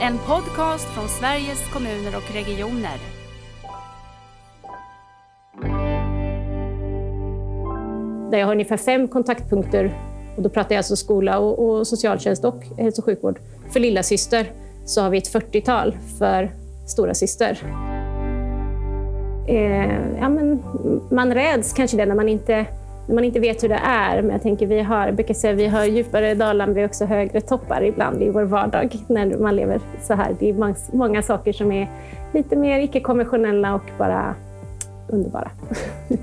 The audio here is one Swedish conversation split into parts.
En podcast från Sveriges kommuner och regioner. Där jag har ungefär fem kontaktpunkter, och då pratar jag alltså skola och, och socialtjänst och hälso och sjukvård. För lilla syster så har vi ett 40-tal för stora syster. Eh, ja, men man räds kanske det när man inte när man inte vet hur det är. Men jag tänker vi har, jag brukar säga vi har djupare dalar men vi har också högre toppar ibland i vår vardag när man lever så här. Det är många, många saker som är lite mer icke-konventionella och bara underbara.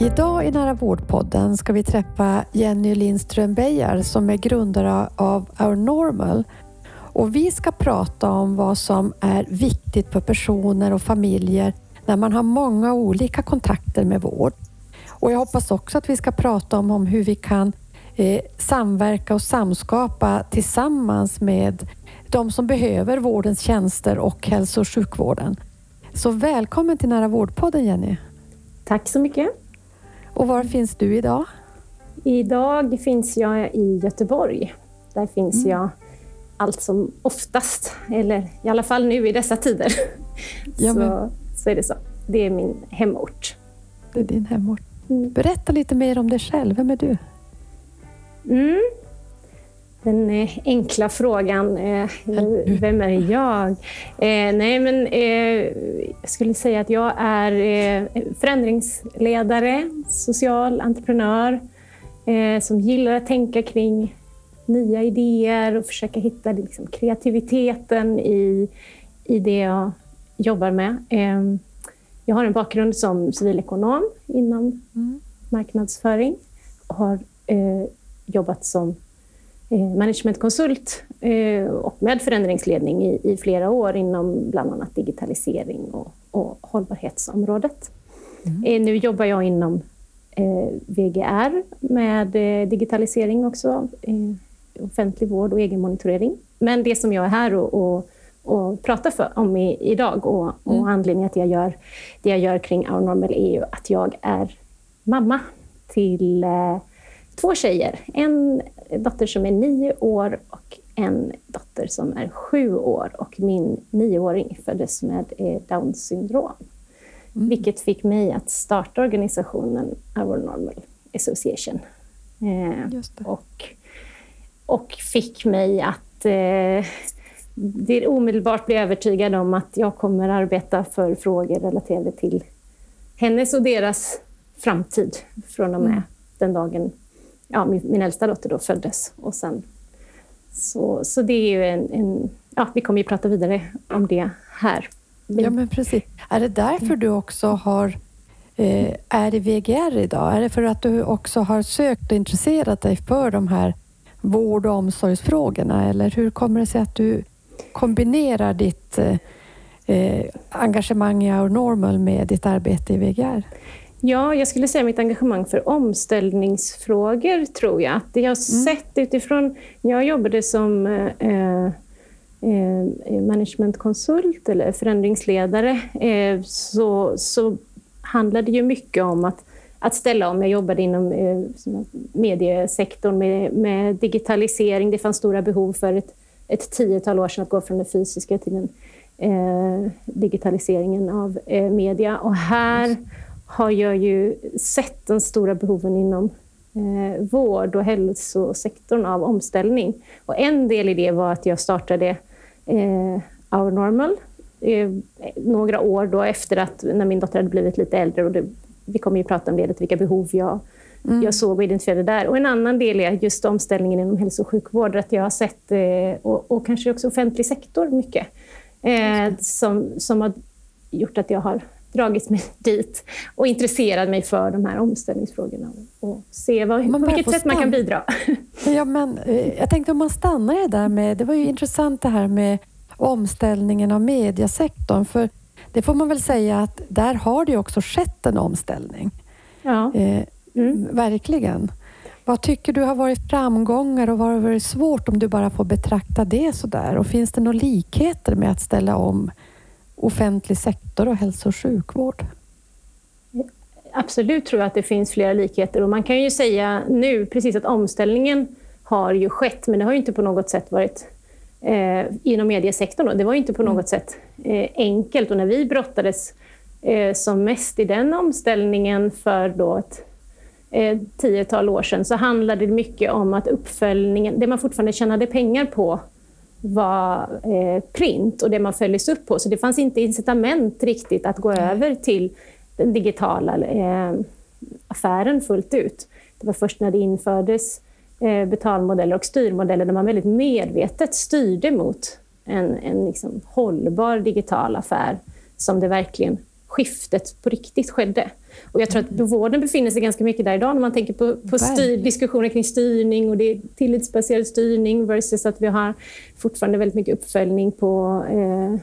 Idag i Nära vårdpodden ska vi träffa Jenny Lindström Beijer som är grundare av Our Normal. Och vi ska prata om vad som är viktigt för personer och familjer när man har många olika kontakter med vård. Och jag hoppas också att vi ska prata om, om hur vi kan eh, samverka och samskapa tillsammans med de som behöver vårdens tjänster och hälso och sjukvården. Så välkommen till Nära vårdpodden Jenny. Tack så mycket. Och var finns du idag? Idag finns jag i Göteborg. Där finns mm. jag allt som oftast, eller i alla fall nu i dessa tider. Ja, så, så är det så. Det är min hemort. Det är din hemort. Mm. Berätta lite mer om dig själv. Vem är du? Mm. Den eh, enkla frågan, eh, vem är jag? Eh, nej, men jag skulle säga att jag är förändringsledare, social entreprenör som gillar att tänka kring nya idéer och försöka hitta liksom, kreativiteten i, i det jag jobbar med. Ehm, jag har en bakgrund som civilekonom inom mm. marknadsföring och har eh, jobbat som eh, managementkonsult eh, och med förändringsledning i, i, flera år inom bland annat digitalisering och, och hållbarhetsområdet. Mm. Nu jobbar jag inom VGR med digitalisering också, offentlig vård och egenmonitorering. Men det som jag är här och, och och prata för, om i, idag. Och, och mm. anledningen till att jag gör det jag gör kring Our Normal är ju att jag är mamma till eh, två tjejer. En dotter som är nio år och en dotter som är sju år. Och min nioåring föddes med eh, Downs syndrom. Mm. Vilket fick mig att starta organisationen Our Normal Association. Eh, och, och fick mig att eh, det är omedelbart bli övertygad om att jag kommer arbeta för frågor relaterade till hennes och deras framtid från och med mm. den dagen ja, min, min äldsta dotter då föddes. Och sen, så, så det är ju en, en, Ja, vi kommer ju prata vidare om det här. Ja, men precis. Är det därför du också har eh, är i VGR idag? Är det för att du också har sökt och intresserat dig för de här vård och omsorgsfrågorna? Eller hur kommer det sig att du kombinerar ditt eh, eh, engagemang i Our Normal med ditt arbete i VGR? Ja, jag skulle säga mitt engagemang för omställningsfrågor, tror jag. Det jag har mm. sett utifrån... Jag jobbade som eh, eh, managementkonsult eller förändringsledare, eh, så, så handlade det ju mycket om att, att ställa om. Jag jobbade inom eh, mediesektorn med, med digitalisering. Det fanns stora behov för ett ett tiotal år sedan att gå från det fysiska till den eh, digitaliseringen av eh, media. Och här har jag ju sett de stora behoven inom eh, vård och hälsosektorn av omställning. Och en del i det var att jag startade eh, Our Normal eh, några år då efter att när min dotter hade blivit lite äldre. Och det, vi kommer ju prata om det, vilka behov jag mm. jag såg och identifierade där. Och en annan del är just omställningen inom hälso och sjukvård, att jag har sett, eh, och, och kanske också offentlig sektor mycket, eh, som, som har gjort att jag har dragits mig dit och intresserat mig för de här omställningsfrågorna och se vad, på vilket sätt man kan bidra. Ja, men, eh, jag tänkte om man stannar det där med, det var ju intressant det här med omställningen av mediasektorn, för det får man väl säga att där har det också skett en omställning. Ja. Mm, verkligen. Vad tycker du har varit framgångar och vad har varit svårt om du bara får betrakta det så där? Och finns det några likheter med att ställa om offentlig sektor och hälso och sjukvård? Absolut tror jag att det finns flera likheter och man kan ju säga nu precis att omställningen har ju skett, men det har ju inte på något sätt varit eh, inom mediesektorn. Då. Det var ju inte på något mm. sätt eh, enkelt. Och när vi brottades eh, som mest i den omställningen för då ett eh, tiotal år sedan så handlade det mycket om att uppföljningen, det man fortfarande tjänade pengar på var eh, print och det man följdes upp på. Så det fanns inte incitament riktigt att gå över till den digitala eh, affären fullt ut. Det var först när det infördes eh, betalmodeller och styrmodeller där man väldigt medvetet styrde mot en, en liksom hållbar digital affär som det verkligen skiftet på riktigt skedde. Och jag tror att vården befinner sig ganska mycket där idag när man tänker på, på styr, diskussioner kring styrning och det är tillitsbaserad styrning versus att vi har fortfarande väldigt mycket uppföljning på eh,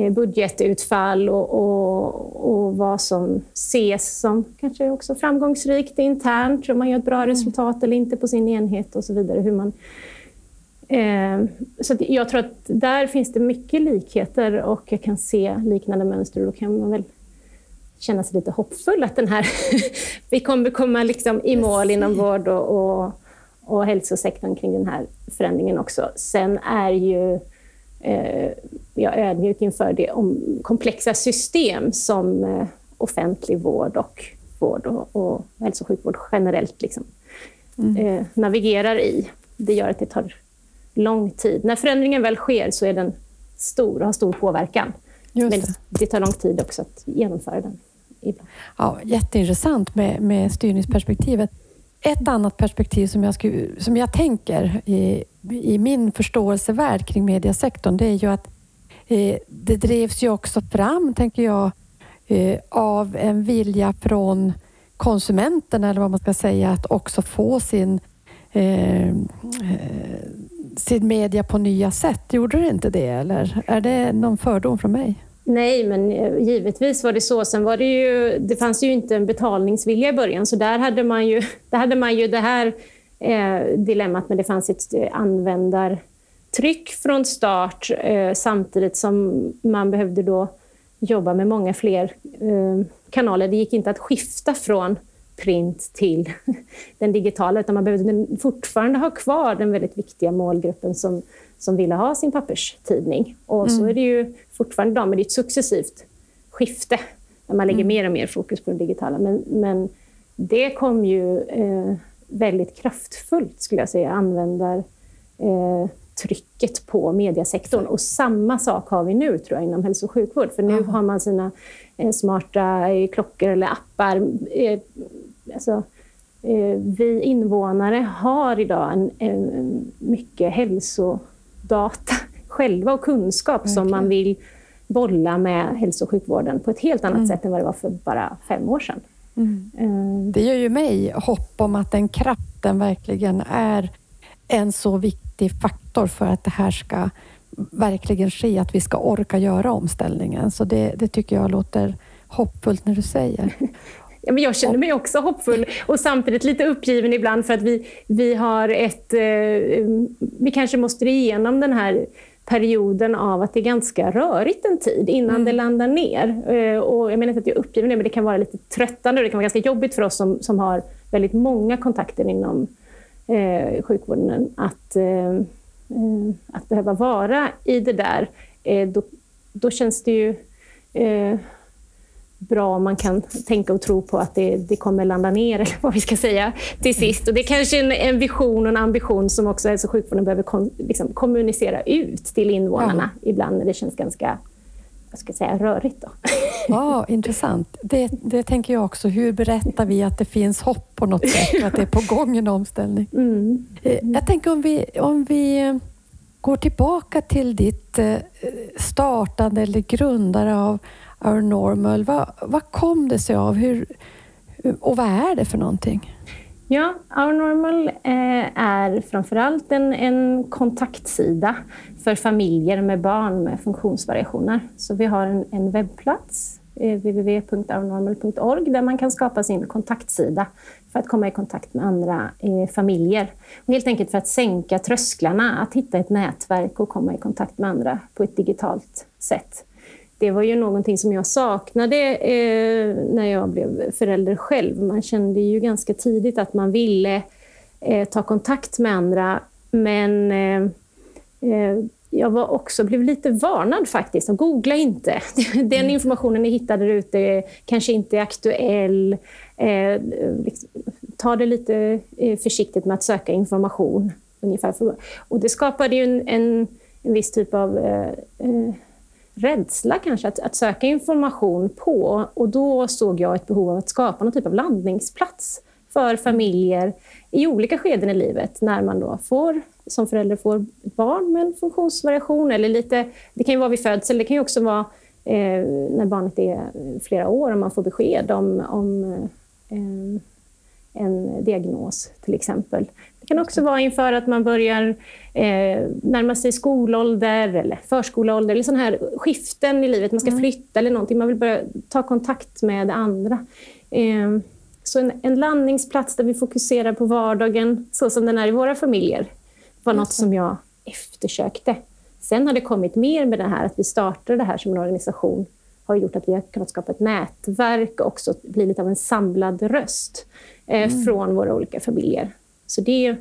eh, budgetutfall och, och, och, vad som ses som kanske också framgångsrikt internt, om man gör ett bra mm. resultat eller inte på sin enhet och så vidare. Hur man, eh, så jag tror att där finns det mycket likheter och jag kan se liknande mönster och då kan man väl känna sig lite hoppfull att den här vi kommer komma liksom i mål inom vård och, och, och hälsosektorn kring den här förändringen också. Sen är ju eh, jag ödmjuk inför det om komplexa system som eh, offentlig vård och vård och, och hälso och sjukvård generellt liksom, mm. eh, navigerar i. Det gör att det tar lång tid. När förändringen väl sker så är den stor och har stor påverkan. Men det tar lång tid också att genomföra den. Ja, jätteintressant med, med styrningsperspektivet. Ett annat perspektiv som jag, skulle, som jag tänker i, i min förståelsevärld kring mediasektorn, det är ju att eh, det drevs ju också fram, tänker jag, eh, av en vilja från konsumenten, eller vad man ska säga, att också få sin, eh, eh sin media på nya sätt. Gjorde det inte det, eller är det någon fördom från mig? Nej, men eh, givetvis var det så. Sen var det ju, det fanns ju inte en betalningsvilja i början, så där hade man ju, där hade man ju det här eh, dilemmat, men det fanns ett eh, användartryck från start eh, samtidigt som man behövde då jobba med många fler eh, kanaler. Det gick inte att skifta från print till den digitala, utan man behövde fortfarande ha kvar den väldigt viktiga målgruppen som som ville ha sin papperstidning. Och mm. så är det ju fortfarande idag, men det är ett successivt skifte när man lägger mm. mer och mer fokus på det digitala. Men, men det kom ju eh, väldigt kraftfullt, skulle jag säga, användar eh, trycket på mediasektorn. Och samma sak har vi nu, tror jag, inom hälso och sjukvård. För nu Aha. har man sina eh, smarta eh, klockor eller appar. Eh, alltså, eh, vi invånare har idag en, en mycket hälso data själva och kunskap Verkligen. som man vill bolla med hälso och sjukvården på ett helt annat mm. sätt än vad det var för bara fem år sedan. Mm. Eh. Det ger ju mig hopp om att den kraften verkligen är en så viktig faktor för att det här ska verkligen ske, att vi ska orka göra omställningen. Så det, det tycker jag låter hoppfullt när du säger. Ja, men jag känner mig också hoppfull och samtidigt lite uppgiven ibland för att vi, vi har ett... Eh, vi kanske måste igenom den här perioden av att det är ganska rörigt en tid innan mm. det landar ner. Eh, och jag menar inte att jag är uppgiven men det kan vara lite tröttande och det kan vara ganska jobbigt för oss som, som har väldigt många kontakter inom eh, sjukvården att, eh, eh att behöva vara i det där. Eh, då, då känns det ju bra man kan tänka och tro på att det, det kommer landa ner, eller vad vi ska säga, till sist. Och det är kanske en, en vision och en ambition som också hälso och sjukvården behöver kon, liksom, kommunicera ut till invånarna ja. ibland när det känns ganska jag ska säga, rörigt. Då. Ja, intressant. Det, det tänker jag också. Hur berättar vi att det finns hopp på något sätt att det är på gång en omställning? Mm. Eh, jag tänker om vi, om vi går tillbaka till ditt eh, startande eller grundare av Our Normal. Vad, vad kom det sig av? Hur, och vad är det för någonting? Ja, Our Normal eh, är framförallt en, en kontaktsida för familjer med barn med funktionsvariationer. Så vi har en, en webbplats, eh, www.ournormal.org, där man kan skapa sin kontaktsida för att komma i kontakt med andra eh, familjer. Och helt enkelt för att sänka trösklarna, att hitta ett nätverk och komma i kontakt med andra på ett digitalt sätt det var ju någonting som jag saknade eh, när jag blev förälder själv. Man kände ju ganska tidigt att man ville eh, ta kontakt med andra. Men eh, eh, jag var också, blev lite varnad faktiskt. Googla inte. Den mm. informationen ni hittade där ute kanske inte är aktuell. Eh, liksom, ta det lite eh, försiktigt med att söka information. Ungefär. Och det skapade ju en, en, en viss typ av rädsla kanske att, att, söka information på. Och då såg jag ett behov av att skapa någon typ av landningsplats för familjer i olika skeden i livet när man då får, som förälder får barn med en funktionsvariation. Eller lite, det kan ju vara vid födsel, det kan ju också vara eh, när barnet är flera år och man får besked om, om eh, en diagnos till exempel. Det kan också vara inför att man börjar eh, närma sig skolålder eller förskoleålder, eller sådana här skiften i livet. Man ska mm. flytta eller någonting, man vill börja ta kontakt med andra. Eh, så en, en, landningsplats där vi fokuserar på vardagen så som den är i våra familjer var något som jag eftersökte. Sen har det kommit mer med det här att vi startade det här som en organisation har gjort att vi har kunnat skapa ett nätverk och också bli lite av en samlad röst eh, mm. från våra olika familjer. Så det,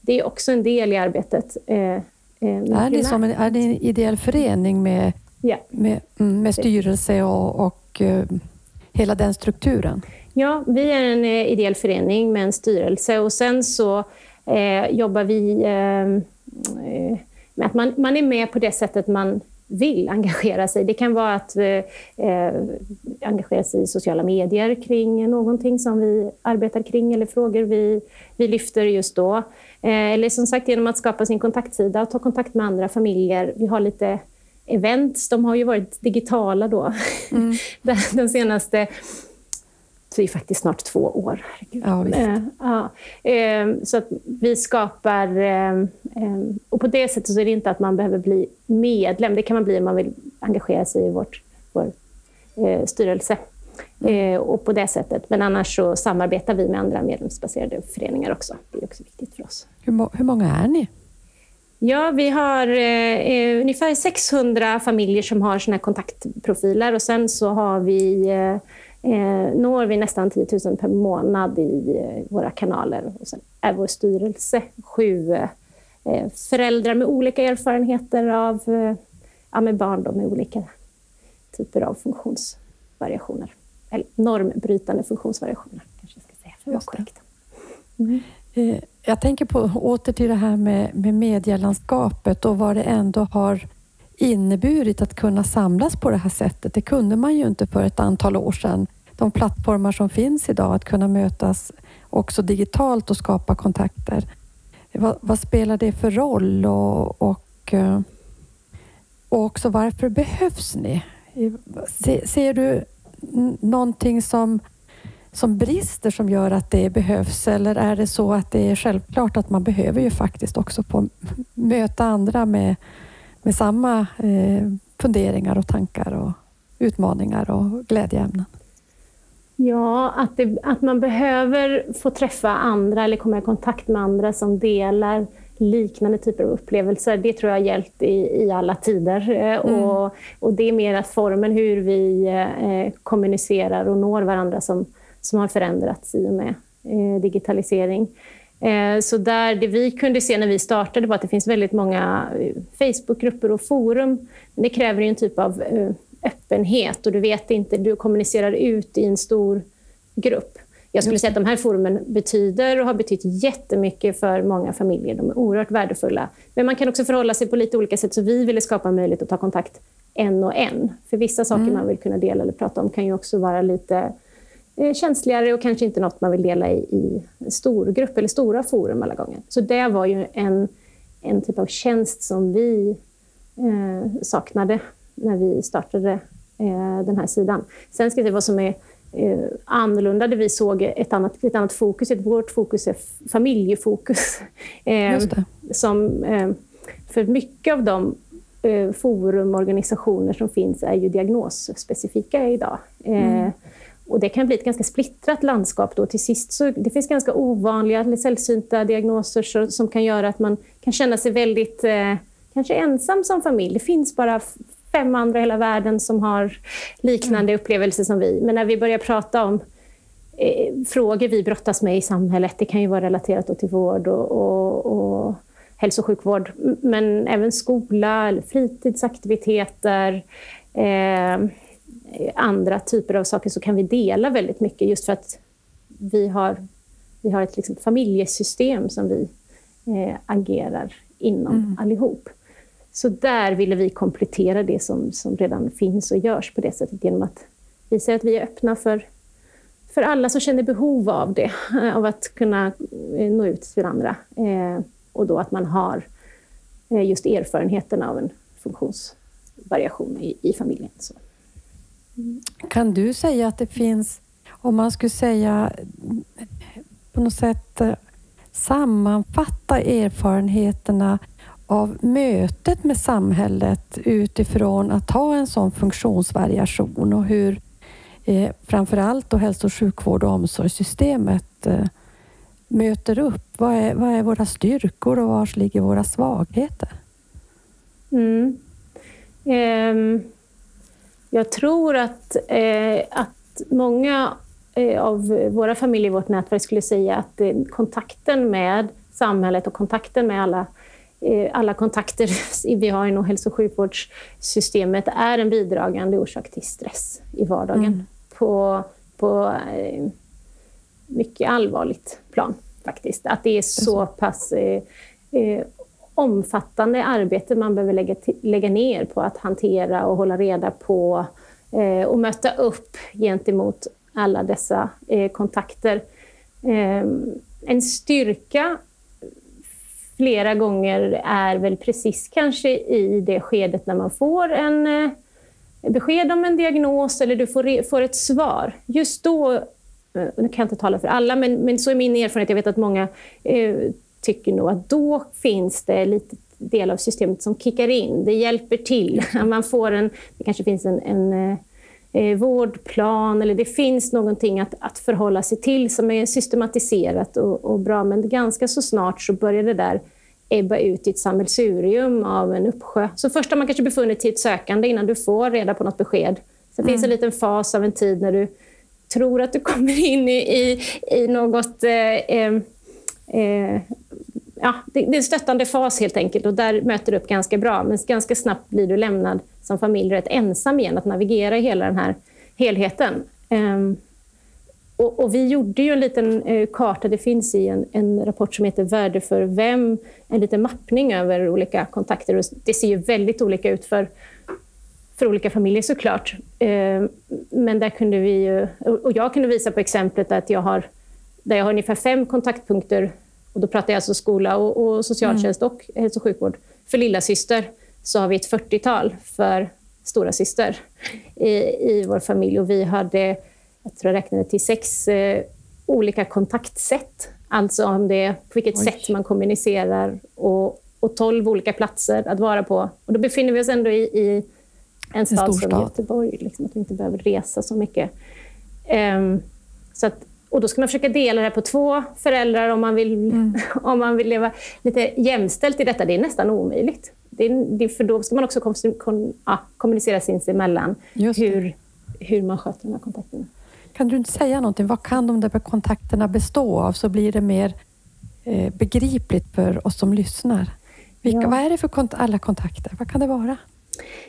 det är också en del i arbetet. Eh, eh är, det som en, är det en ideell förening med, ja. med, mm, med styrelse och, och uh, hela den strukturen? Ja, vi är en eh, ideell förening med en styrelse och sen så eh, jobbar vi eh, med att man, man är med på det sättet man vill engagera sig. Det kan vara att eh, engagera sig i sociala medier kring någonting som vi arbetar kring eller frågor vi, vi lyfter just då. Eh, eller som sagt genom att skapa sin kontaktsida och ta kontakt med andra familjer. Vi har lite events, de har ju varit digitala då. Mm. Den senaste det är faktiskt snart två år. Ja, eh, ja. Eh, så att vi skapar... Eh, och på det sättet så är det inte att man behöver bli medlem. Det kan man bli om man vill engagera sig i vårt, vår styrelse. Och på det sättet. Men annars så samarbetar vi med andra medlemsbaserade föreningar också. Det är också viktigt för oss. Hur, hur många är ni? Ja, vi har eh, ungefär 600 familjer som har här kontaktprofiler och sen så har vi eh, eh, når vi nästan 10 000 per månad i eh, våra kanaler. Och sen är vår styrelse sju eh, föräldrar med olika erfarenheter av eh, ja, med barn då, med olika typer av funktionsvariationer. Eller normbrytande funktionsvariationer, kanske jag ska säga för att vara korrekt. Mm. Eh, jag tänker på, åter till det här med, med medielandskapet och vad det ändå har inneburit att kunna samlas på det här sättet. Det kunde man ju inte för ett antal år sedan de plattformar som finns idag, att kunna mötas också digitalt och skapa kontakter. Vad, vad spelar det för roll och, och, eh, och också varför behövs ni? Se, ser du någonting som, som brister som gör att det behövs eller är det så att det är självklart att man behöver ju faktiskt också få möta andra med, med samma eh, funderingar och tankar och utmaningar och glädjeämnen? Ja, att, det, att man behöver få träffa andra eller komma i kontakt med andra som delar liknande typer av upplevelser. Det tror jag har gällt i, i alla tider. Eh, mm. Och, och det är mer att formen hur vi eh, kommunicerar och når varandra som, som har förändrats i och med eh, digitalisering. Eh, så där det vi kunde se när vi startade var att det finns väldigt många eh, Facebookgrupper och forum. det kräver en typ av eh, öppenhet och du vet inte, du kommunicerar ut i en stor grupp. Jag skulle säga att de här forumen betyder och har betytt jättemycket för många familjer. De är oerhört värdefulla. Men man kan också förhålla sig på lite olika sätt, så vi ville skapa möjlighet att ta kontakt en och en. För vissa saker mm. man vill kunna dela eller prata om kan ju också vara lite eh, känsligare och kanske inte något man vill dela i, i stor grupp eller stora forum alla gånger. Så det var ju en, en typ av tjänst som vi eh, saknade när vi startade eh, den här sidan. Sen ska jag säga vad som är eh, annorlunda, där vi såg ett annat, ett annat fokus. Vårt fokus är familjefokus. Eh, som, för mycket av de forum och organisationer som finns är ju diagnosspecifika idag. Mm. Och det kan bli ett ganska splittrat landskap då till sist. Så det finns ganska ovanliga eller sällsynta diagnoser som kan göra att man kan känna sig väldigt eh, kanske ensam som familj. Det finns bara fem andra i hela världen som har liknande mm. upplevelser som vi. Men när vi börjar prata om frågor vi brottas med i samhället. Det kan ju vara relaterat till vård och, och, och hälso och sjukvård, men även skola, fritidsaktiviteter, eh, andra typer av saker så kan vi dela väldigt mycket just för att vi har, vi har ett liksom familjesystem som vi eh, agerar inom mm. allihop. Så där ville vi komplettera det som, som redan finns och görs på det sättet genom att visa att vi är öppna för, för alla som känner behov av det, av att kunna eh, nå ut till andra. Eh, och då att man har eh, just erfarenheten av en funktionsvariation i, i familjen. Så. Kan du säga att det finns, om man skulle säga på något sätt eh, sammanfatta erfarenheterna av mötet med samhället utifrån att ha en sån funktionsvariation och hur eh, framför allt då hälso och sjukvård och omsorgssystemet eh, möter upp. Vad är, vad är våra styrkor och var ligger våra svagheter? Mm. Um jag tror att, eh, att många eh, av våra familjer i vårt nätverk skulle säga att eh, kontakten med samhället och kontakten med alla, alla kontakter vi har inom hälso och sjukvårdssystemet är en bidragande orsak till stress i vardagen mm. på, på eh, mycket allvarligt plan faktiskt. Att det är så pass eh, omfattande arbete man behöver lägga, lägga ner på att hantera och hålla reda på eh, och möta upp gentemot alla dessa eh, kontakter. Eh, en styrka flera gånger är väl precis kanske i det skedet när man får en eh, besked om en diagnos eller du får, får ett svar. Just då, eh, nu kan jag inte tala för alla, men, men så är min erfarenhet, jag vet att många eh, tycker nog att då finns det lite del av systemet som kickar in. Det hjälper till. Man får en, det kanske finns en, en eh, eh, vårdplan eller det finns någonting att, att förhålla sig till som är systematiserat och, och, bra. Men ganska så snart så börjar det där ebba ut i ett sammelsurium av en uppsjö. Så först har man kanske befunnit sig i ett sökande innan du får reda på något besked. Sen mm. finns en liten fas av en tid när du tror att du kommer in i, i, i något eh, eh, eh ja, det, är en stöttande fas helt enkelt och där möter du upp ganska bra. Men ganska snabbt blir du lämnad som familj rätt ensam igen att navigera i hela den här helheten. Um, och, och, vi gjorde ju en liten uh, karta, det finns i en, en, rapport som heter Värde för vem, en liten mappning över olika kontakter. Och det ser ju väldigt olika ut för, för olika familjer såklart. Uh, men där kunde vi ju, och jag kunde visa på exemplet att jag har, där jag har ungefär fem kontaktpunkter och då pratar jag alltså skola och, och socialtjänst mm. och hälso och sjukvård. För lilla syster så har vi ett 40-tal för stora syster i, i vår familj. Och vi hade, jag tror jag räknade till sex eh, olika kontaktsätt. Alltså om det på vilket Oj. sätt man kommunicerar och, och 12 olika platser att vara på. Och då befinner vi oss ändå i, i en stad som Göteborg, liksom, att vi inte behöver resa så mycket. Um, så att och då ska man försöka dela det på två föräldrar om man vill, mm. om man vill leva lite jämställt i detta. Det är nästan omöjligt. Det är, det, för då ska man också kom, kom, ja, kommunicera sinsemellan hur, hur man sköter de här kontakterna. Kan du inte säga någonting? Vad kan de där kontakterna bestå av? Så blir det mer eh, begripligt för oss som lyssnar. Vilka, ja. Vad är det för kont alla kontakter? Vad kan det vara?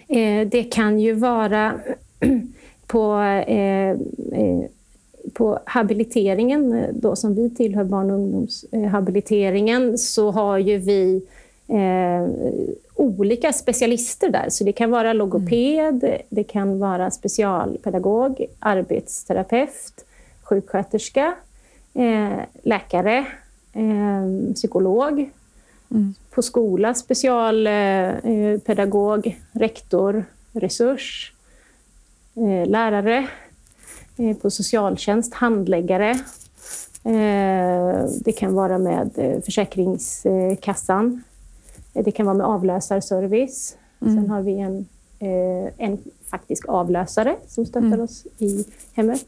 Eh, det kan ju vara på eh, eh på habiliteringen, eh, då som vi tillhör barn och ungdomshabiliteringen, så har ju vi eh, olika specialister där. Så det kan vara logoped, mm. det kan vara specialpedagog, arbetsterapeut, sjuksköterska, eh, läkare, eh, psykolog. Mm. På skola specialpedagog, eh, rektor, resurs, eh, lärare Eh, på socialtjänst, handläggare. Eh, det kan vara med eh, Försäkringskassan. Det kan vara med avlösarservice. Mm. Sen har vi en, en faktisk avlösare som stöttar mm. oss i hemmet.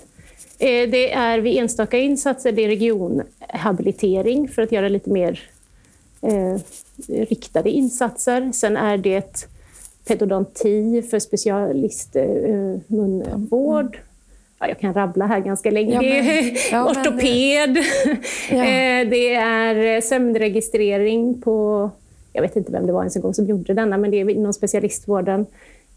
Det är vid enstaka insatser, det är regionhabilitering för att göra lite mer eh, riktade insatser. Sen är det pedodonti för specialist eh, munvård. ja, jag kan rabbla här ganska länge. Ja, men- det är ja, men- ortoped, Ja. Eh, det är sömnregistrering på, jag vet inte vem det var ens en gång som gjorde denna, men det är inom specialistvården.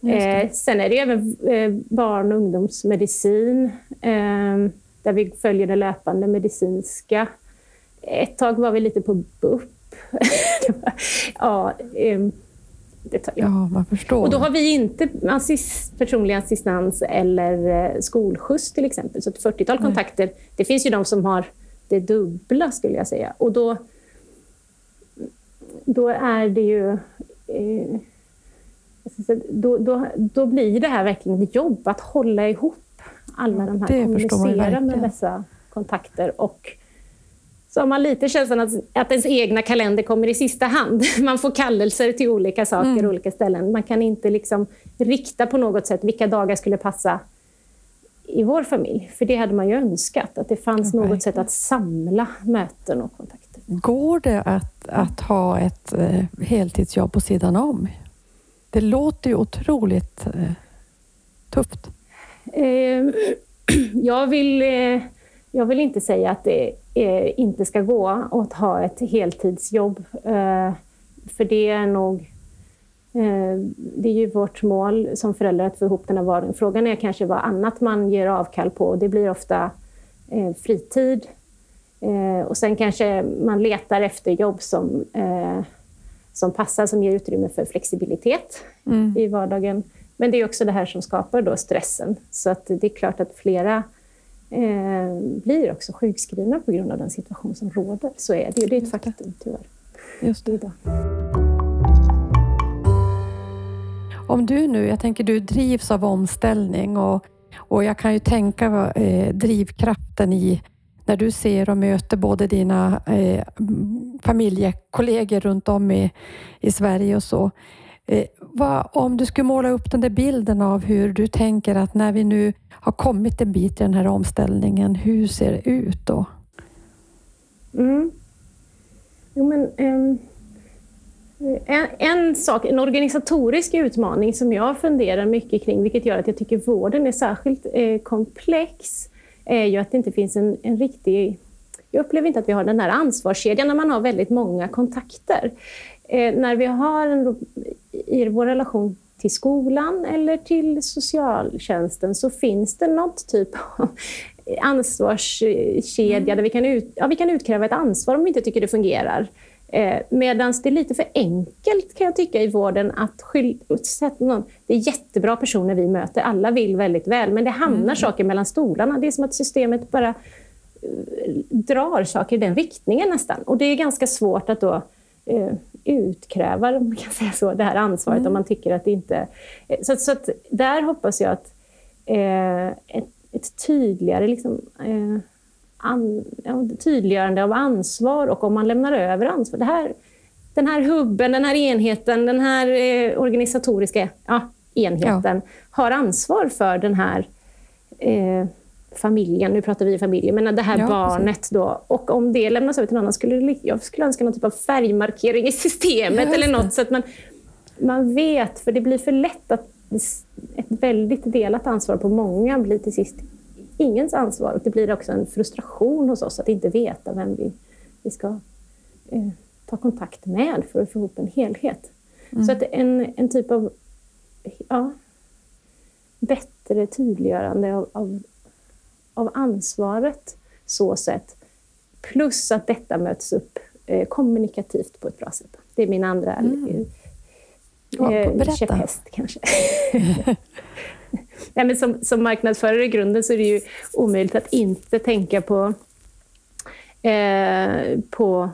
Eh, sen är det även eh, barn och ungdomsmedicin, eh, där vi följer det löpande medicinska. Ett tag var vi lite på BUP. Var- ja, ja. Ja, man förstår. Och då har vi inte assist, personlig assistans eller eh, skolskjuts till exempel. Så ett 40-tal kontakter. Det finns ju de som har det dubbla skulle jag säga. Och då, då är det ju... Eh, säga, då, då, då blir det här verkligen ett jobb att hålla ihop alla de här, det kommunicera med dessa kontakter. Och så har man lite känslan att, att ens egna kalender kommer i sista hand. Man får kallelser till olika saker, Mm. olika ställen. Man kan inte liksom rikta på något sätt vilka dagar skulle passa i vår familj. För det hade man ju önskat, att det fanns Ja, något sätt att samla möten och kontakter. Går det att, att ha ett eh, heltidsjobb på sidan om? Det låter ju otroligt eh, tufft. Eh, jag, vill, eh, jag vill inte säga att det eh, inte ska gå att ha ett heltidsjobb. Eh, för det är nog eh, det är ju vårt mål som föräldrar att få ihop den här vardagen. Frågan är kanske vad annat man ger avkall på. Det blir ofta eh, fritid. Eh, och sen kanske man letar efter jobb som, eh, som passar, som ger utrymme för flexibilitet Mm. i vardagen. Men det är också det här som skapar då stressen. Så att det är klart att flera eh, blir också sjukskrivna på grund av den situation som råder. Så är det ju. Det är ett faktum tyvärr. Just det. Idag. Om du nu, jag tänker du drivs av omställning och, och jag kan ju tänka eh, drivkraften i när du ser och möter både dina eh, familjekollegor runt om i, i Sverige och så. Eh, vad, om du skulle måla upp den där bilden av hur du tänker att när vi nu har kommit en bit i den här omställningen, hur ser det ut då? Mm. Jo, men, um, en, en sak, en organisatorisk utmaning som jag funderar mycket kring, vilket gör att jag tycker vården är särskilt eh, komplex, är ju att det inte finns en, en riktig... Jag upplever inte att vi har den här ansvarskedjan när man har väldigt många kontakter. Eh, när vi har en, i vår relation till skolan eller till socialtjänsten så finns det något typ av ansvarskedja där vi kan, ut, ja, vi kan utkräva ett ansvar om vi inte tycker det fungerar. Eh, Medan det är lite för enkelt kan jag tycka i vården att sätta någon- Det är jättebra personer vi möter, alla vill väldigt väl, men det hamnar saker mellan stolarna. Det är som att systemet bara eh, drar saker i den riktningen nästan. Och det är ganska svårt att då eh, utkräva man kan säga så, det här ansvaret om man tycker att det inte... eh, Så, så där hoppas jag att eh, ett, ett tydligare liksom, eh, an, ja, tydliggörande av ansvar och om man lämnar över ansvar. Det här, den här hubben, den här enheten, den här eh, organisatoriska ja, enheten har ansvar för den här eh, familjen. Nu pratar vi familj, men det här Ja, barnet då. Och om det lämnas över till någon annan, skulle jag skulle önska någon typ av färgmarkering i systemet Ja, eller något så att man, man vet, för det blir för lätt att ett väldigt delat ansvar på många blir till sist ingens ansvar. Och det blir också en frustration hos oss att inte veta vem vi, vi ska eh, ta kontakt med för att få ihop en helhet. Så att en, en typ av ja, bättre tydliggörande av, av, av ansvaret så sett. Plus att detta möts upp eh, kommunikativt på ett bra sätt. Det är min andra Mm. eh, Ja, eh, berätta. käpphäst kanske. Nej, men som, som marknadsförare i grunden så är det ju omöjligt att inte tänka på, eh, på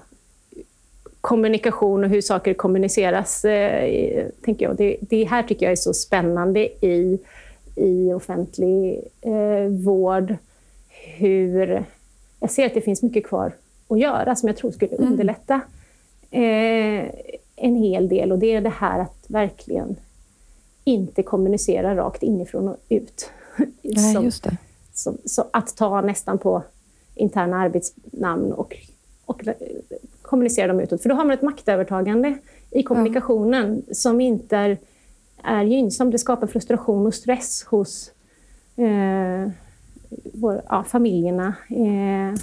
kommunikation och hur saker kommuniceras. Eh, tänker jag. Det, det här tycker jag är så spännande i, i offentlig eh, vård. Hur, jag ser att det finns mycket kvar att göra som jag tror skulle underlätta eh, en hel del. Och det är det här att verkligen inte kommunicera rakt inifrån och ut. Nej, Som- just det. så, så att ta nästan på interna arbetsnamn och, och kommunicera dem utåt. För då har man ett maktövertagande i kommunikationen som inte är, är gynnsamt. Det skapar frustration och stress hos, eh, vår, ja, familjerna eh,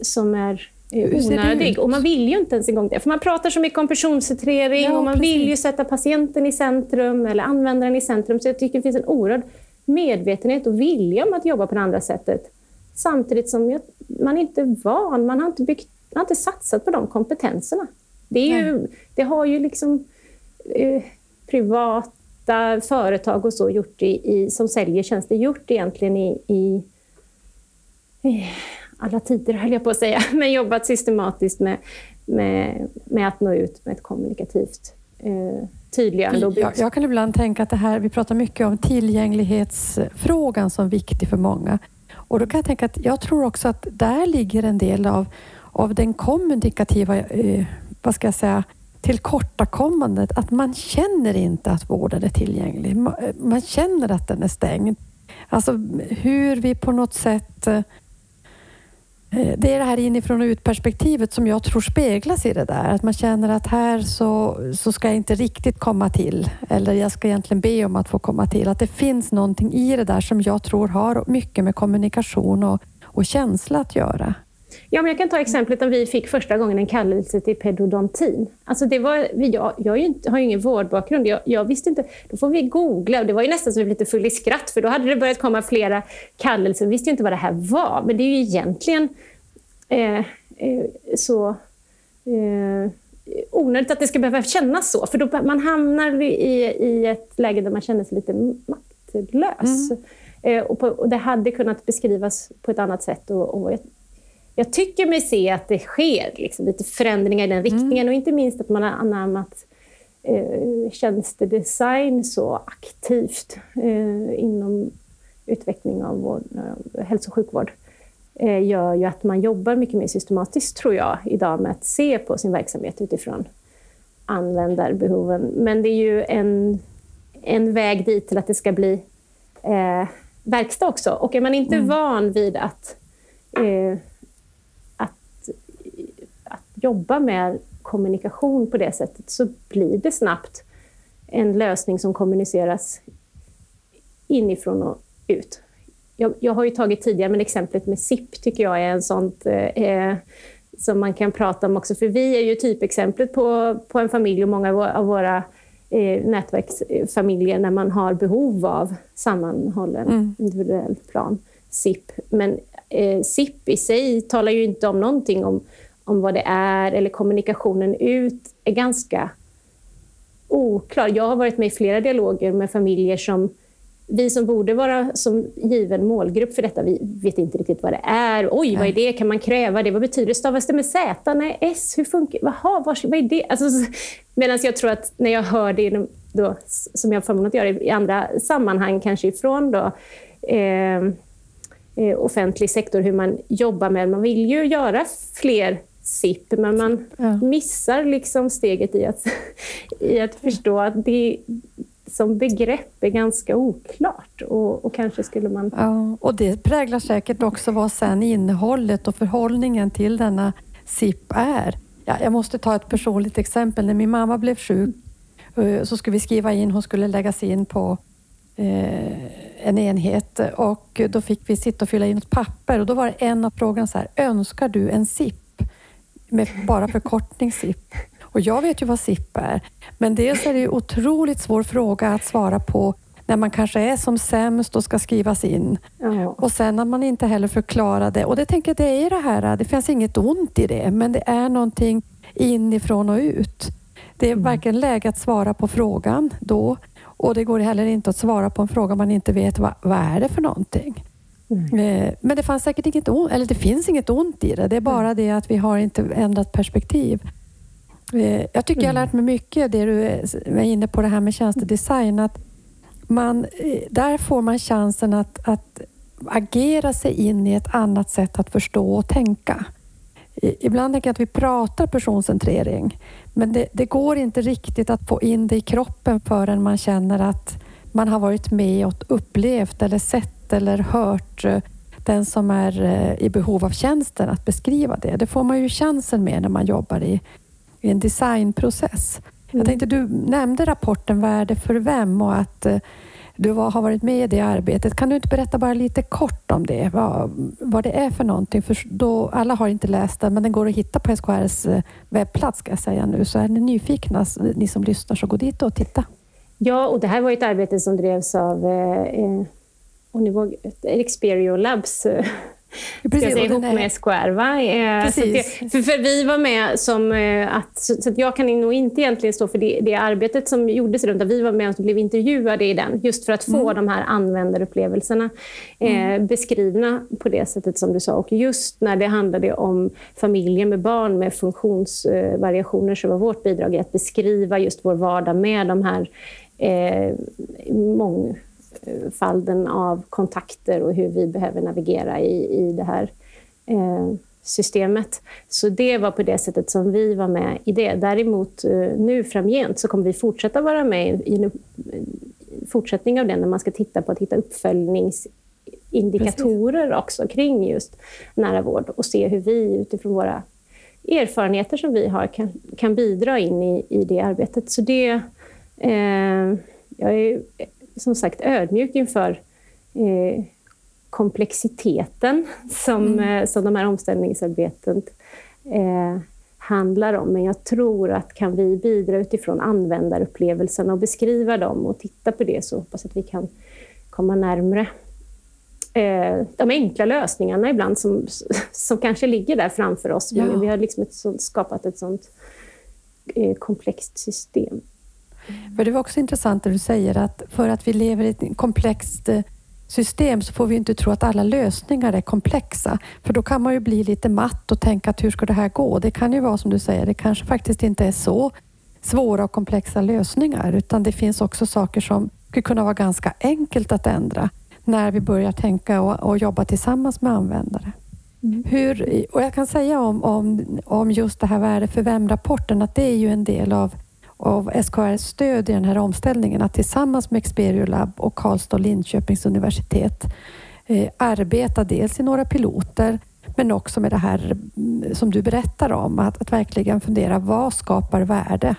som är onödig. Och man vill ju inte ens en gång det. För man pratar så mycket om personcentrering ja, och man precis. vill ju sätta patienten i centrum eller användaren i centrum. Så jag tycker det finns en oerhörd medvetenhet och vilja om att jobba på det andra sättet. Samtidigt som man inte är van, man har inte, byggt, man har inte satsat på de kompetenserna. Det, är ju, det har ju liksom eh, privata företag och så gjort i, i, som säljer tjänster gjort egentligen i, i, i alla tider, höll jag på att säga, men jobbat systematiskt med, med, med att nå ut med ett kommunikativt eh, tydliggörande. Jag, jag kan ibland tänka att det här, vi pratar mycket om tillgänglighetsfrågan som viktig för många. Och då kan jag tänka att jag tror också att där ligger en del av, av den kommunikativa, eh, vad ska jag säga, tillkortakommandet. Att man känner inte att vården är tillgänglig. Man, man känner att den är stängd. Alltså hur vi på något sätt eh, Eh, Eh, det är det här inifrån och ut-perspektivet som jag tror speglas i det där. Att man känner att här så, så ska jag inte riktigt komma till. Eller jag ska egentligen be om att få komma till. Att det finns någonting i det där som jag tror har mycket med kommunikation och, och känsla att göra. Ja, men jag kan ta exemplet när vi fick första gången en kallelse till pedodontin. Alltså det var, jag jag inte, har ju ingen vårdbakgrund. Jag, jag, visste inte. Då får vi googla. Det var ju nästan så vi blev lite full i skratt, för då hade det börjat komma flera kallelser. Vi visste ju inte vad det här var. Men det är ju egentligen eh, eh, så eh, onödigt att det ska behöva kännas så. För då man hamnar i, i ett läge där man känner sig lite maktlös. Mm. Eh, och, på, och, det hade kunnat beskrivas på ett annat sätt. Och, och jag tycker mig se att det sker liksom, lite förändringar i den riktningen mm. och inte minst att man har anammat eh, tjänstedesign så aktivt eh, inom utveckling av vår, eh, hälso och sjukvård eh, gör ju att man jobbar mycket mer systematiskt, tror jag, idag med att se på sin verksamhet utifrån användarbehoven. Men det är ju en, en väg dit till att det ska bli eh, verkstad också. Och är man inte mm. van vid att eh, jobba med kommunikation på det sättet så blir det snabbt en lösning som kommuniceras inifrån och ut. Jag, jag har ju tagit tidigare, men exemplet med SIP tycker jag är en sånt eh, som man kan prata om också. För vi är ju typexemplet på, på en familj och många av våra eh, nätverksfamiljer när man har behov av sammanhållen mm. individuell plan, SIP. Men eh, SIP i sig talar ju inte om någonting om om vad det är eller kommunikationen ut är ganska oklar. Jag har varit med i flera dialoger med familjer som vi som borde vara som given målgrupp för detta, vi vet inte riktigt vad det är. Oj, vad är det? Kan man kräva det? Vad betyder det? Stavas det med Z? Nej, S? Hur funkar det? vad är det? Alltså, Medan jag tror att när jag hör det, då, som jag har förmånen att göra i andra sammanhang, kanske ifrån då, eh, eh offentlig sektor, hur man jobbar med, man vill ju göra fler SIP, men man ja. missar liksom steget i att, i att förstå att det som begrepp är ganska oklart och, och kanske skulle man... Ja, och det präglar säkert också vad sen innehållet och förhållningen till denna SIP är. Ja, jag måste ta ett personligt exempel. När min mamma blev sjuk eh, så skulle vi skriva in, hon skulle läggas in på eh, en enhet och då fick vi sitta och fylla in ett papper och då var det en av frågorna så här, önskar du en SIP? Med bara förkortning SIP. Och jag vet ju vad SIP är, men dels är det en otroligt svår fråga att svara på när man kanske är som sämst och ska skrivas in. Ja. Och sen när man inte heller förklarar det. Och det tänker jag, det är det här, det finns inget ont i det, men det är någonting inifrån och ut. Det är mm. verkligen läge att svara på frågan då och det går heller inte att svara på en fråga man inte vet vad, vad är det för någonting. Mm. Men det fanns säkert inget ont, eller det finns inget ont i det. Det är bara mm. det att vi har inte ändrat perspektiv. Eh, jag tycker jag har lärt mig mycket, det du är inne på det här med tjänstedesign. Att man, eh, där får man chansen att, att agera sig in i ett annat sätt att förstå och tänka. Ibland tänker jag att vi pratar personcentrering, men det, det, går inte riktigt att få in det i kroppen förrän man känner att man har varit med och upplevt eller sett eller hört eh, den som är eh, i behov av tjänsten att beskriva det. Det får man ju chansen med när man jobbar i, i en designprocess. Mm. Jag tänkte, du nämnde rapporten Värde för vem och att, eh, Du har varit med i det arbetet. Kan du inte berätta bara lite kort om det? Vad, vad det är för någonting? För då, alla har inte läst den, men den går att hitta på SKRs webbplats ska jag säga nu. Så är ni nyfikna, ni som lyssnar, så gå dit och titta. Ja, och det här var ett arbete som drevs av eh och nu var Experio Labs Precis, ska säga, ihop är... med SKR. Va? Eh, det, för, för, vi var med som eh, att, så, så att jag kan nog inte egentligen stå för det, det arbetet som gjordes runt, vi var med och blev intervjuade i den, just för att få mm. de här användarupplevelserna eh, mm. beskrivna på det sättet som du sa. Och just när det handlade om familjer med barn med funktionsvariationer så var vårt bidrag att beskriva just vår vardag med de här eh, mång mångfalden av kontakter och hur vi behöver navigera i, i det här eh, systemet. Så det var på det sättet som vi var med i det. Däremot eh, nu framgent så kommer vi fortsätta vara med i en fortsättning av det när man ska titta på att hitta uppföljningsindikatorer Precis. också kring just nära vård och se hur vi utifrån våra erfarenheter som vi har kan, kan bidra in i, i det arbetet. Så det... Eh, jag är som sagt ödmjuk inför eh, komplexiteten som, mm. eh, som de här omställningsarbetet eh, handlar om. Men jag tror att kan vi bidra utifrån användarupplevelserna och beskriva dem och titta på det så hoppas att vi kan komma närmre eh, de enkla lösningarna ibland som, som kanske ligger där framför oss. Ja. Men vi har liksom ett sånt, skapat ett sånt eh, komplext system. För det var också intressant att du säger att för att vi lever i ett komplext eh, system så får vi inte tro att alla lösningar är komplexa. För då kan man ju bli lite matt och tänka att hur ska det här gå? Det kan ju vara som du säger, det kanske faktiskt inte är så svåra och komplexa lösningar utan det finns också saker som skulle kunna vara ganska enkelt att ändra när vi börjar tänka och, och jobba tillsammans med användare. Mm. Hur, och jag kan säga om, om, om just det här värde för vem-rapporten att det är ju en del av av SKRs stöd i den här omställningen att tillsammans med Experio Lab och Karlstad och Linköpings universitet eh, arbeta dels i några piloter men också med det här mm, som du berättar om, att, att verkligen fundera vad skapar värde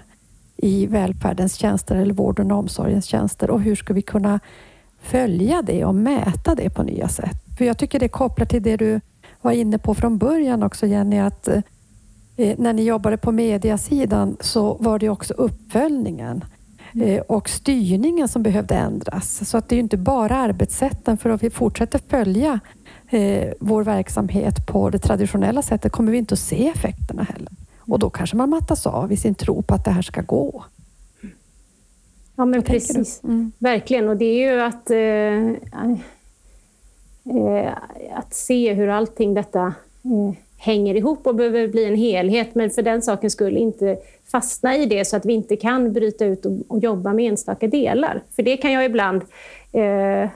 i välfärdens tjänster eller vården och omsorgens tjänster och hur ska vi kunna följa det och mäta det på nya sätt? För jag tycker det kopplar till det du var inne på från början också Jenny, att Eh, när ni jobbade på mediasidan så var det också uppföljningen mm. eh, och styrningen som behövde ändras. Så att det är inte bara arbetssätten, för om vi fortsätter följa eh, vår verksamhet på det traditionella sättet kommer vi inte att se effekterna heller. Och då kanske man mattas av i sin tro på att det här ska gå. Ja, men Vad precis. Mm. Verkligen. Och det är ju att, eh, eh, att se hur allting detta eh, hänger ihop och behöver bli en helhet, men för den saken skulle inte fastna i det så att vi inte kan bryta ut och, och jobba med enstaka delar. För det kan jag ibland eh,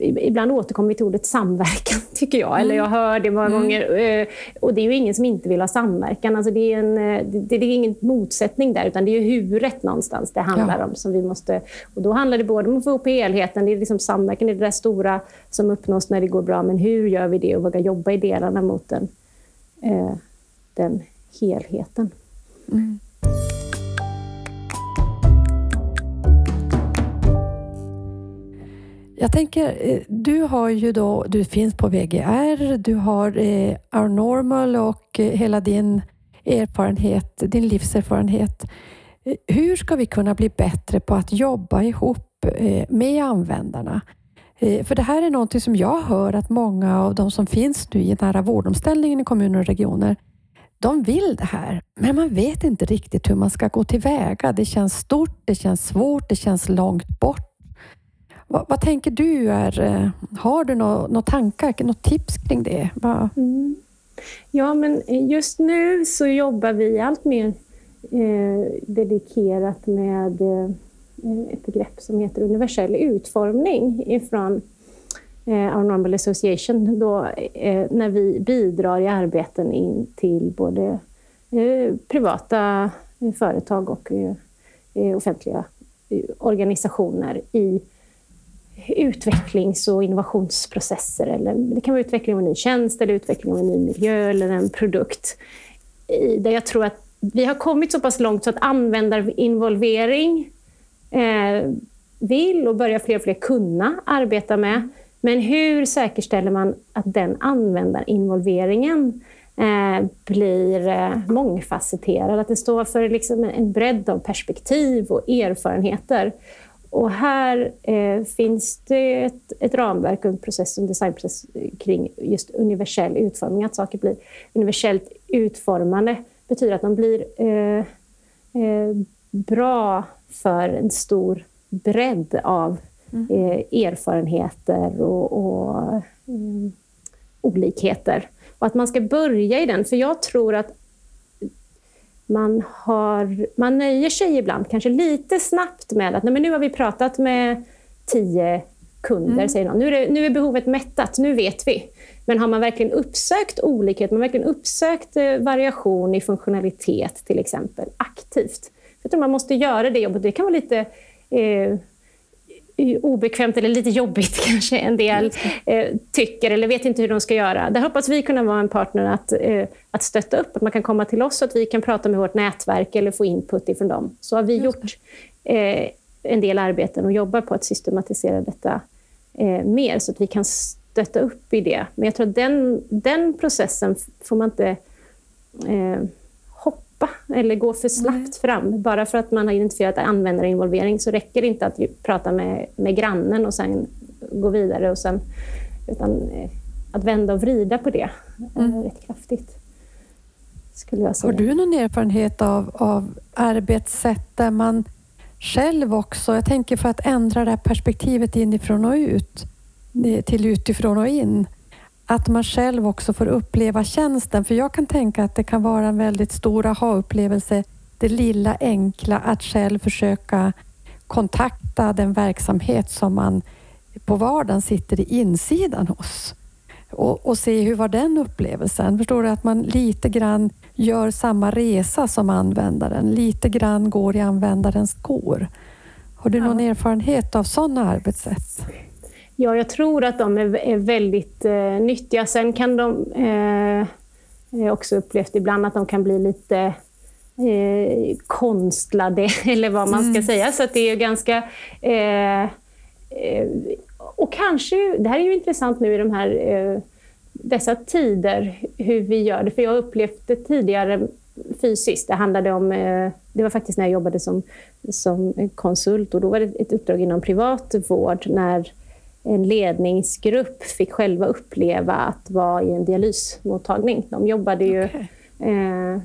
ibland återkommer vi till ordet samverkan, tycker jag. Mm. Eller jag hör det många mm. gånger. Eh, och det är ju ingen som inte vill ha samverkan. Alltså det, är en, eh, det, det är ingen motsättning där, utan det är ju huret någonstans det handlar ja. om. Som vi måste, och då handlar det både om att få ihop helheten, det är liksom samverkan, det är det där stora som uppnås när det går bra. Men hur gör vi det och våga jobba i delarna mot den, eh, den helheten? Mm. Jag tänker, eh, du har ju då, du finns på VGR, du har eh, Our Normal och eh, hela din erfarenhet, din livserfarenhet. Eh, hur ska vi kunna bli bättre på att jobba ihop med användarna? För det här är någonting som jag hör att många av de som finns nu i nära vårdomställningen i kommuner och regioner, de vill det här, men man vet inte riktigt hur man ska gå tillväga. Det känns stort, det känns svårt, det känns långt bort. Vad, vad tänker du? Är, eh, har du några no, tankar, något tips kring det? Mm. Ja, men just nu så jobbar vi allt mer eh, dedikerat med eh, ett begrepp som heter universell utformning ifrån eh, Our Normal Association, då, eh, när vi bidrar i arbeten in till både eh, privata företag och eh, eh, offentliga organisationer i utvecklings och innovationsprocesser. Eller det kan vara utveckling av en ny tjänst, eller utveckling av en ny miljö eller en produkt. Där jag tror att vi har kommit så pass långt så att användarinvolvering eh, vill och börjar fler och fler kunna arbeta med. Men hur säkerställer man att den användarinvolveringen eh, blir eh, mångfacetterad? Att det står för liksom en bredd av perspektiv och erfarenheter. Och här eh, finns det ett, ett ramverk och en process, en designprocess kring just universell utformning. Att saker blir universellt utformade betyder att de blir eh, eh, bra för en stor bredd av mm. eh, erfarenheter och, och eh, olikheter. Och att man ska börja i den, för jag tror att man, har, man nöjer sig ibland kanske lite snabbt med att nej, men nu har vi pratat med tio kunder, mm. säger någon. Nu är, det, nu är behovet mättat, nu vet vi. Men har man verkligen uppsökt olikhet, man verkligen uppsökt eh, variation i funktionalitet till exempel, aktivt? Jag tror man måste göra det jobbet. Det kan vara lite eh, obekvämt eller lite jobbigt kanske en del eh, tycker eller vet inte hur de ska göra. Där hoppas vi kunna vara en partner att, eh, att stötta upp, att man kan komma till oss så att vi kan prata med vårt nätverk eller få input ifrån dem. Så har vi gjort eh, en del arbeten och jobbar på att systematisera detta eh, mer så att vi kan stötta upp i det. Men jag tror att den, den processen får man inte eh, hoppa eller gå för snabbt Nej. fram. Bara för att man har identifierat användarinvolvering så räcker det inte att prata med, med grannen och sen gå vidare. Och sen, utan eh, att vända och vrida på det mm. rätt kraftigt. Skulle jag säga. Har du någon erfarenhet av, av arbetssätt där man själv också, jag tänker för att ändra det här perspektivet inifrån och ut, till utifrån och in, att man själv också får uppleva tjänsten. För jag kan tänka att det kan vara en väldigt stor aha-upplevelse, det lilla enkla att själv försöka kontakta den verksamhet som man på vardagen sitter i insidan hos och, och se hur var den upplevelsen. Förstår du? Att man lite grann gör samma resa som användaren, lite grann går i användarens skor. Har du någon erfarenhet av sådana arbetssätt? Ja, jag tror att de är, är väldigt eh, nyttiga. Sen kan de eh, också upplevt ibland att de kan bli lite eh, konstlade, eller vad man ska mm. säga. Så det är ganska... Eh, eh, och kanske, det här är ju intressant nu i de här, eh, dessa tider, hur vi gör det. För jag har upplevt det tidigare fysiskt. Det handlade om, det var faktiskt när jag jobbade som, som konsult och då var det ett uppdrag inom privat vård när en ledningsgrupp fick själva uppleva att vara i en dialysmottagning. De jobbade ju okay. eh,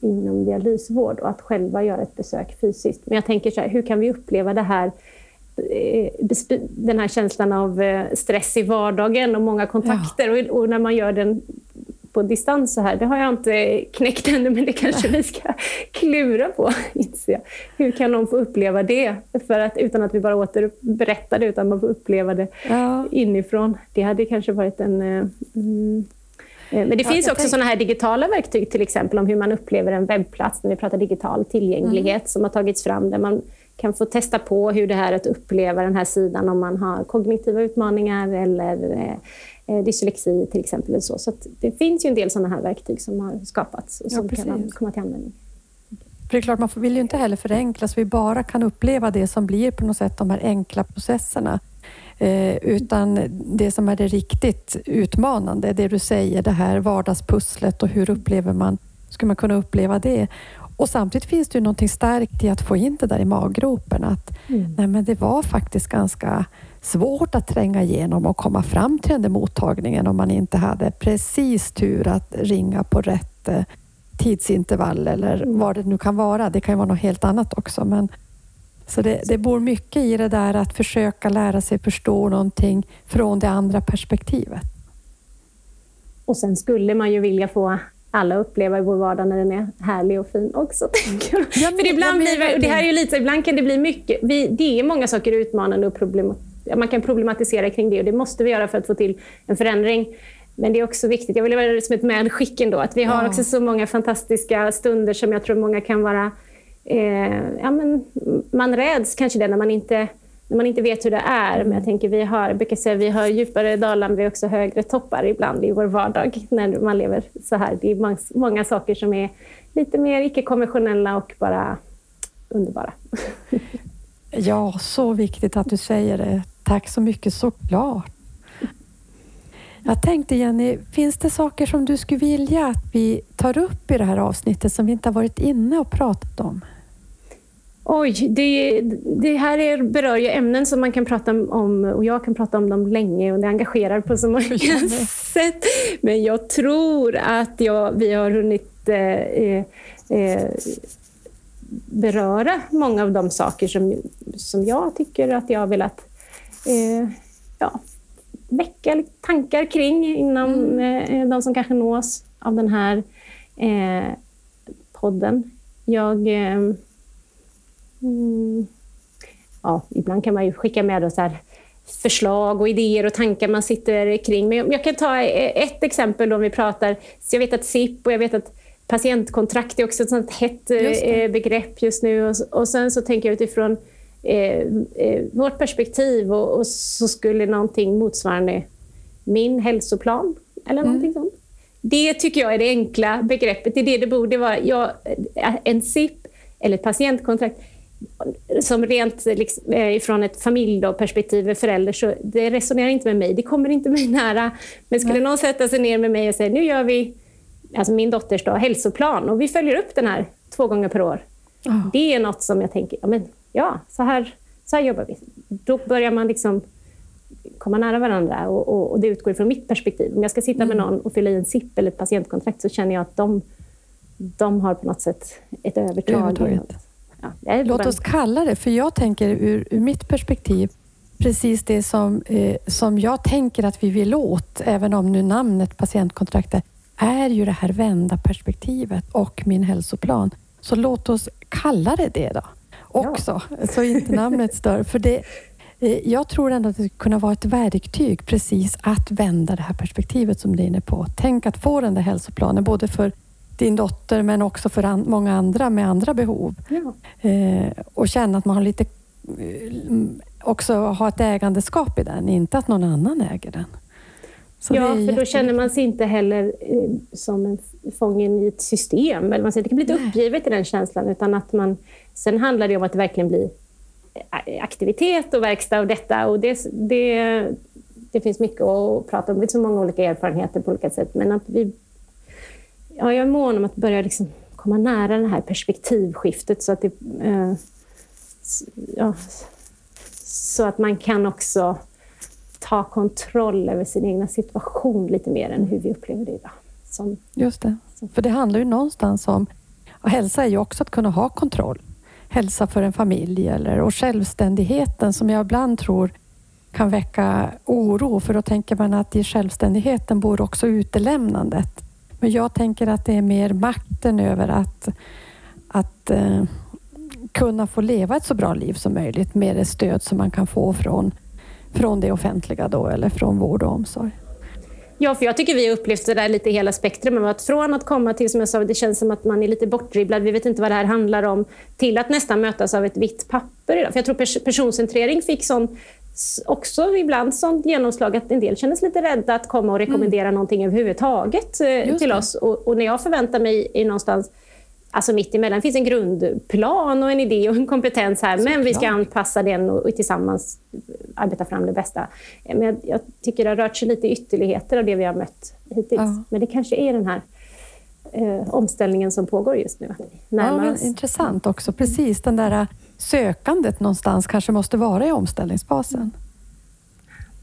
inom dialysvård och att själva göra ett besök fysiskt. Men jag tänker så här, hur kan vi uppleva det här eh, den här känslan av eh, stress i vardagen och många kontakter. Ja. Och, när man gör den på distans så här. Det har jag inte knäckt ännu, men det kanske vi ska klura på. Inse. Hur kan någon få uppleva det? För att, utan att vi bara återberättar det, utan man får uppleva det ja. inifrån. Det hade kanske varit en... Eh, mm, eh, men det ja, finns också sådana här digitala verktyg, till exempel om hur man upplever en webbplats, när vi pratar digital tillgänglighet, mm. som har tagits fram, där man kan få testa på hur det är att uppleva den här sidan om man har kognitiva utmaningar eller eh, dyslexi till exempel. Så, så det finns ju en del sådana här verktyg som har skapats och som ja, kan komma till användning. För det är klart, man vill ju inte heller förenkla så vi bara kan uppleva det som blir på något sätt de här enkla processerna. Eh, utan det som är det riktigt utmanande, det du säger, det här vardagspusslet och hur upplever man, skulle man kunna uppleva det? Och samtidigt finns det ju någonting starkt i att få in det där i maggropen, att mm. nej, men det var faktiskt ganska svårt att tränga igenom och komma fram till den där mottagningen om man inte hade precis tur att ringa på rätt eh, tidsintervall eller vad det nu kan vara. Det kan ju vara något helt annat också. Men, så det, det bor mycket i det där att försöka lära sig förstå någonting från det andra perspektivet. Och sen skulle man ju vilja få alla uppleva i vår vardag när den är härlig och fin också. Tänker jag. Ja, För ibland blir, det här är ju lite, ibland kan det bli mycket. Vi, det är många saker utmanande och problem, man kan problematisera kring det och det måste vi göra för att få till en förändring. Men det är också viktigt, jag vill göra det som ett medskick ändå, att vi har ja. också så många fantastiska stunder som jag tror många kan vara... Eh, ja, men man räds kanske det när man inte när man inte vet hur det är. Men jag tänker vi har, jag brukar säga vi har djupare dalar men vi har också högre toppar ibland i vår vardag när man lever så här. Det är många, många saker som är lite mer icke-konventionella och bara underbara. Ja, så viktigt att du säger det. Tack så mycket, såklart. Jag tänkte Jenny, finns det saker som du skulle vilja att vi tar upp i det här avsnittet som vi inte har varit inne och pratat om? Oj, det, det här är, berör ju ämnen som man kan prata om och jag kan prata om dem länge och det engagerar på så många sätt. Men jag tror att jag, vi har hunnit eh, eh, beröra många av de saker som, som jag tycker att jag har velat eh, ja, väcka tankar kring inom mm. eh, de som kanske nås av den här eh, podden. Jag eh, Mm. Ja, ibland kan man ju skicka med så förslag och idéer och tankar man sitter kring. Men jag kan ta ett exempel om vi pratar. Så jag vet att SIP och jag vet att patientkontrakt är också ett sånt hett eh, begrepp just nu. Och, och sen så tänker jag utifrån eh, eh, vårt perspektiv och, och, så skulle någonting motsvarande min hälsoplan eller mm. någonting mm. sånt. Det tycker jag är det enkla begreppet. Det är det det borde vara. Jag, en SIP eller ett patientkontrakt som rent liksom, eh, ifrån ett familjeperspektiv, förälder, så det resonerar inte med mig. Det kommer inte mig nära. Men skulle Nej. någon sätta sig ner med mig och säga, nu gör vi alltså min dotters då, hälsoplan och vi följer upp den här två gånger per år. Oh. Det är något som jag tänker, ja, men, ja så, här, så här jobbar vi. Då börjar man liksom komma nära varandra och, och, och det utgår ifrån mitt perspektiv. Om jag ska sitta mm. med någon och fylla i en SIP eller ett patientkontrakt så känner jag att de, de har på något sätt ett övertag. Övertaget. Ja, Låt oss kalla det, för jag tänker ur, ur mitt perspektiv, precis det som, eh, som jag tänker att vi vill åt, även om nu namnet patientkontraktet är ju det här vända perspektivet och min hälsoplan. Så låt oss kalla det det då också, ja. så inte namnet stör. För det, eh, jag tror ändå att det skulle kunna vara ett verktyg precis att vända det här perspektivet som du är inne på. Tänk att få den där hälsoplanen, både för din dotter men också för an många andra med andra behov. Ja. Eh, och känna att man har lite eh, också ha ett ägandeskap i den, inte att någon annan äger den. Så ja, för då känner man sig inte heller eh, som en fången i ett system. Eller man säger, det kan bli lite uppgivet i den känslan. Utan att man, sen handlar det om att det verkligen blir eh, aktivitet och verkstad av detta. Och det, det, det finns mycket att prata om. Det är så många olika erfarenheter på olika sätt. Men att vi ja, jag är mån om att börja liksom komma nära det här perspektivskiftet så att, det, eh, ja, så att man kan också ta kontroll över sin egna situation lite mer än hur vi upplever det idag. Som, Just det, för det handlar ju någonstans om, och hälsa är ju också att kunna ha kontroll. Hälsa för en familj eller, och självständigheten som jag ibland tror kan väcka oro, för då tänker man att i självständigheten bor också utelämnandet. Men jag tänker att det är mer makten över att, att eh, kunna få leva ett så bra liv som möjligt med det stöd som man kan få från, från det offentliga då, eller från vård och omsorg. Ja, för jag tycker vi har upplevt det där lite hela spektrum. Att från att komma till, som jag sa, det känns som att man är lite bortdribblad, vi vet inte vad det här handlar om, till att nästan mötas av ett vitt papper. Idag. För jag tror pers personcentrering fick sån också ibland sånt genomslag att en del känner sig lite rädda att komma och rekommendera mm. någonting överhuvudtaget eh, till oss. Och, och, när jag förväntar mig är någonstans Alltså mitt emellan finns en grundplan och en idé och en kompetens här, men vi ska anpassa den och, tillsammans arbeta fram det bästa. Men jag, jag, tycker det har rört sig lite ytterligheter av det vi har mött hittills. Ja. Men det kanske är den här eh, omställningen som pågår just nu. Ja, intressant också. Precis den där sökandet någonstans kanske måste vara i omställningsfasen.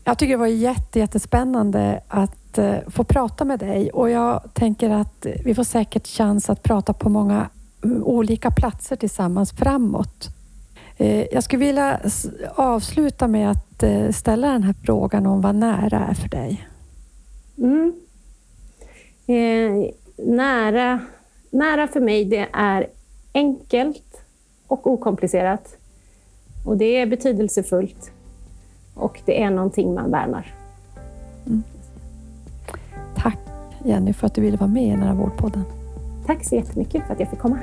Jag tycker det var jätte, jättespännande att eh, få prata med dig och jag tänker att vi får säkert chans att prata på många mm, olika platser tillsammans framåt. Eh, jag skulle vilja avsluta med att eh, ställa den här frågan om vad nära är för dig. Mm. Eh, nära, nära för mig det är enkelt och okomplicerat. Och det är betydelsefullt. Och det är någonting man värnar. Mm. Tack Jenny för att du ville vara med i den här vårdpodden. Tack så jättemycket för att jag fick komma.